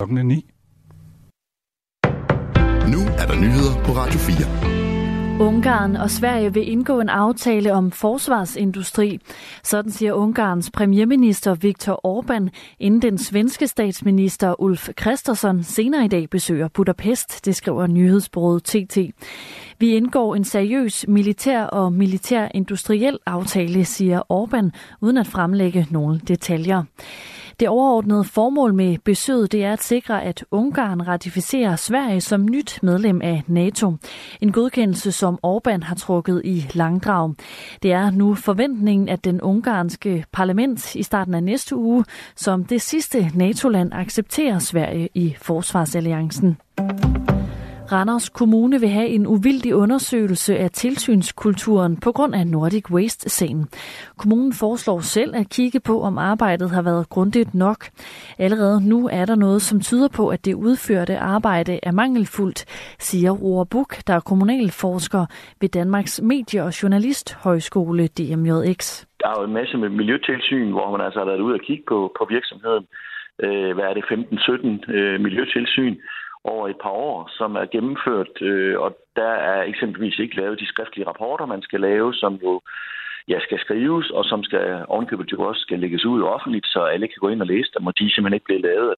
Klokken er 9. Nu er der nyheder på Radio 4. Ungarn og Sverige vil indgå en aftale om forsvarsindustri. Sådan siger Ungarns premierminister Viktor Orbán, inden den svenske statsminister Ulf Kristersson senere i dag besøger Budapest, det skriver nyhedsbureauet TT. Vi indgår en seriøs militær og militær-industriel aftale, siger Orbán, uden at fremlægge nogle detaljer. Det overordnede formål med besøget det er at sikre, at Ungarn ratificerer Sverige som nyt medlem af NATO. En godkendelse, som Orbán har trukket i langdrag. Det er nu forventningen, at den ungarske parlament i starten af næste uge som det sidste NATO-land accepterer Sverige i forsvarsalliancen. Randers Kommune vil have en uvildig undersøgelse af tilsynskulturen på grund af Nordic Waste-sagen. Kommunen foreslår selv at kigge på, om arbejdet har været grundigt nok. Allerede nu er der noget, som tyder på, at det udførte arbejde er mangelfuldt, siger Roar Buk, der er kommunalforsker ved Danmarks Medie- og Journalisthøjskole DMJX. Der er jo en masse med miljøtilsyn, hvor man altså har været ude og kigge på, på virksomheden. Øh, hvad er det, 15-17 øh, miljøtilsyn? Over et par år, som er gennemført, øh, og der er eksempelvis ikke lavet de skriftlige rapporter, man skal lave, som jo ja, skal skrives, og som skal ovenkøbet jo også skal lægges ud offentligt, så alle kan gå ind og læse dem, og de simpelthen ikke blevet lavet.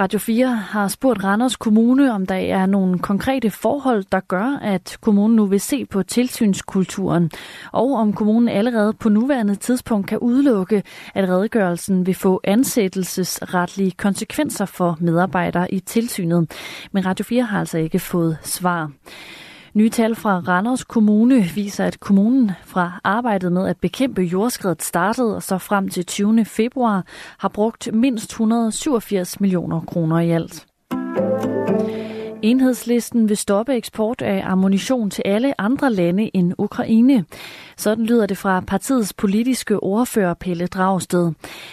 Radio 4 har spurgt Randers Kommune, om der er nogle konkrete forhold, der gør, at kommunen nu vil se på tilsynskulturen, og om kommunen allerede på nuværende tidspunkt kan udelukke, at redegørelsen vil få ansættelsesretlige konsekvenser for medarbejdere i tilsynet. Men Radio 4 har altså ikke fået svar. Nye tal fra Randers Kommune viser, at kommunen fra arbejdet med at bekæmpe jordskredet startede og så frem til 20. februar har brugt mindst 187 millioner kroner i alt. Enhedslisten vil stoppe eksport af ammunition til alle andre lande end Ukraine. Sådan lyder det fra partiets politiske ordfører Pelle Dragsted.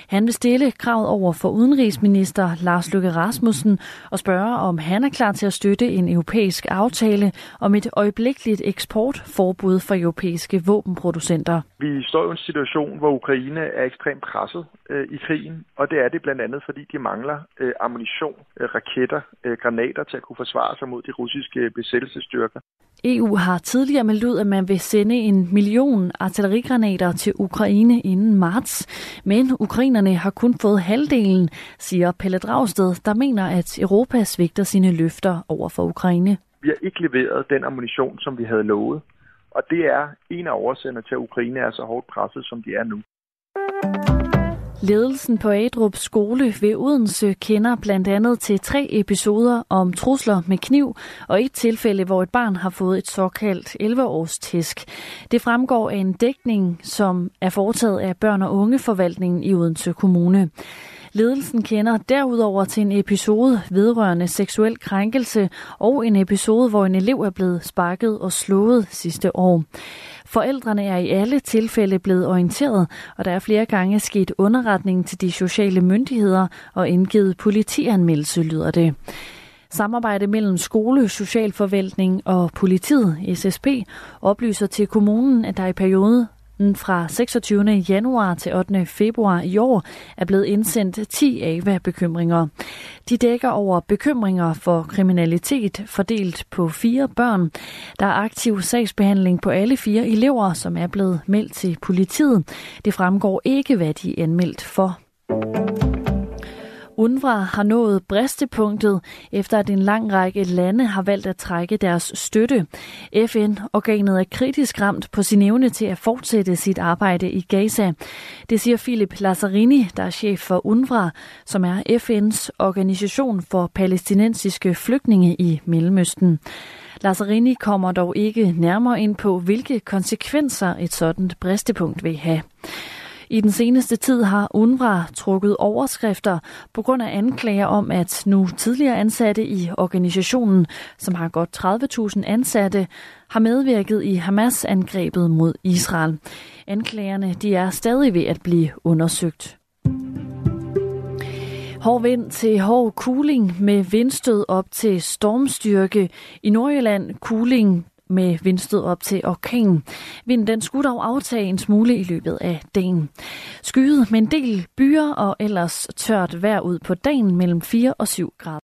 Han vil stille kravet over for udenrigsminister Lars Løkke Rasmussen og spørge, om han er klar til at støtte en europæisk aftale om et øjeblikkeligt eksportforbud for europæiske våbenproducenter. Vi står i en situation, hvor Ukraine er ekstremt presset øh, i krigen, og det er det blandt andet, fordi de mangler øh, ammunition, øh, raketter, øh, granater til at kunne forsvare sig mod de russiske besættelsesstyrker. EU har tidligere meldt ud, at man vil sende en million artillerigranater til Ukraine inden marts, men ukrainerne har kun fået halvdelen, siger Pelle Dragsted, der mener, at Europa svigter sine løfter over for Ukraine. Vi har ikke leveret den ammunition, som vi havde lovet, og det er en af årsagerne til, at Ukraine er så hårdt presset, som de er nu. Ledelsen på Adrup skole ved Odense kender blandt andet til tre episoder om trusler med kniv og et tilfælde, hvor et barn har fået et såkaldt 11-års tæsk. Det fremgår af en dækning, som er foretaget af børn- og ungeforvaltningen i Odense Kommune. Ledelsen kender derudover til en episode vedrørende seksuel krænkelse og en episode, hvor en elev er blevet sparket og slået sidste år. Forældrene er i alle tilfælde blevet orienteret, og der er flere gange sket underretning til de sociale myndigheder og indgivet politianmeldelse, lyder det. Samarbejde mellem skole, socialforvaltning og politiet, SSP, oplyser til kommunen, at der i periode fra 26. januar til 8. februar i år er blevet indsendt 10 AVA-bekymringer. De dækker over bekymringer for kriminalitet fordelt på fire børn. Der er aktiv sagsbehandling på alle fire elever, som er blevet meldt til politiet. Det fremgår ikke, hvad de er anmeldt for. UNRWA har nået bristepunktet, efter at en lang række lande har valgt at trække deres støtte. FN-organet er kritisk ramt på sin evne til at fortsætte sit arbejde i Gaza. Det siger Philip Lazzarini, der er chef for UNRWA, som er FN's organisation for palæstinensiske flygtninge i Mellemøsten. Lazzarini kommer dog ikke nærmere ind på, hvilke konsekvenser et sådan bristepunkt vil have. I den seneste tid har UNRWA trukket overskrifter på grund af anklager om, at nu tidligere ansatte i organisationen, som har godt 30.000 ansatte, har medvirket i Hamas-angrebet mod Israel. Anklagerne de er stadig ved at blive undersøgt. Hård vind til hård cooling med vindstød op til stormstyrke. I Nordjylland cooling med vindstød op til orkanen. Vinden den skulle dog aftage en smule i løbet af dagen. Skyet med en del byer og ellers tørt vejr ud på dagen mellem 4 og 7 grader.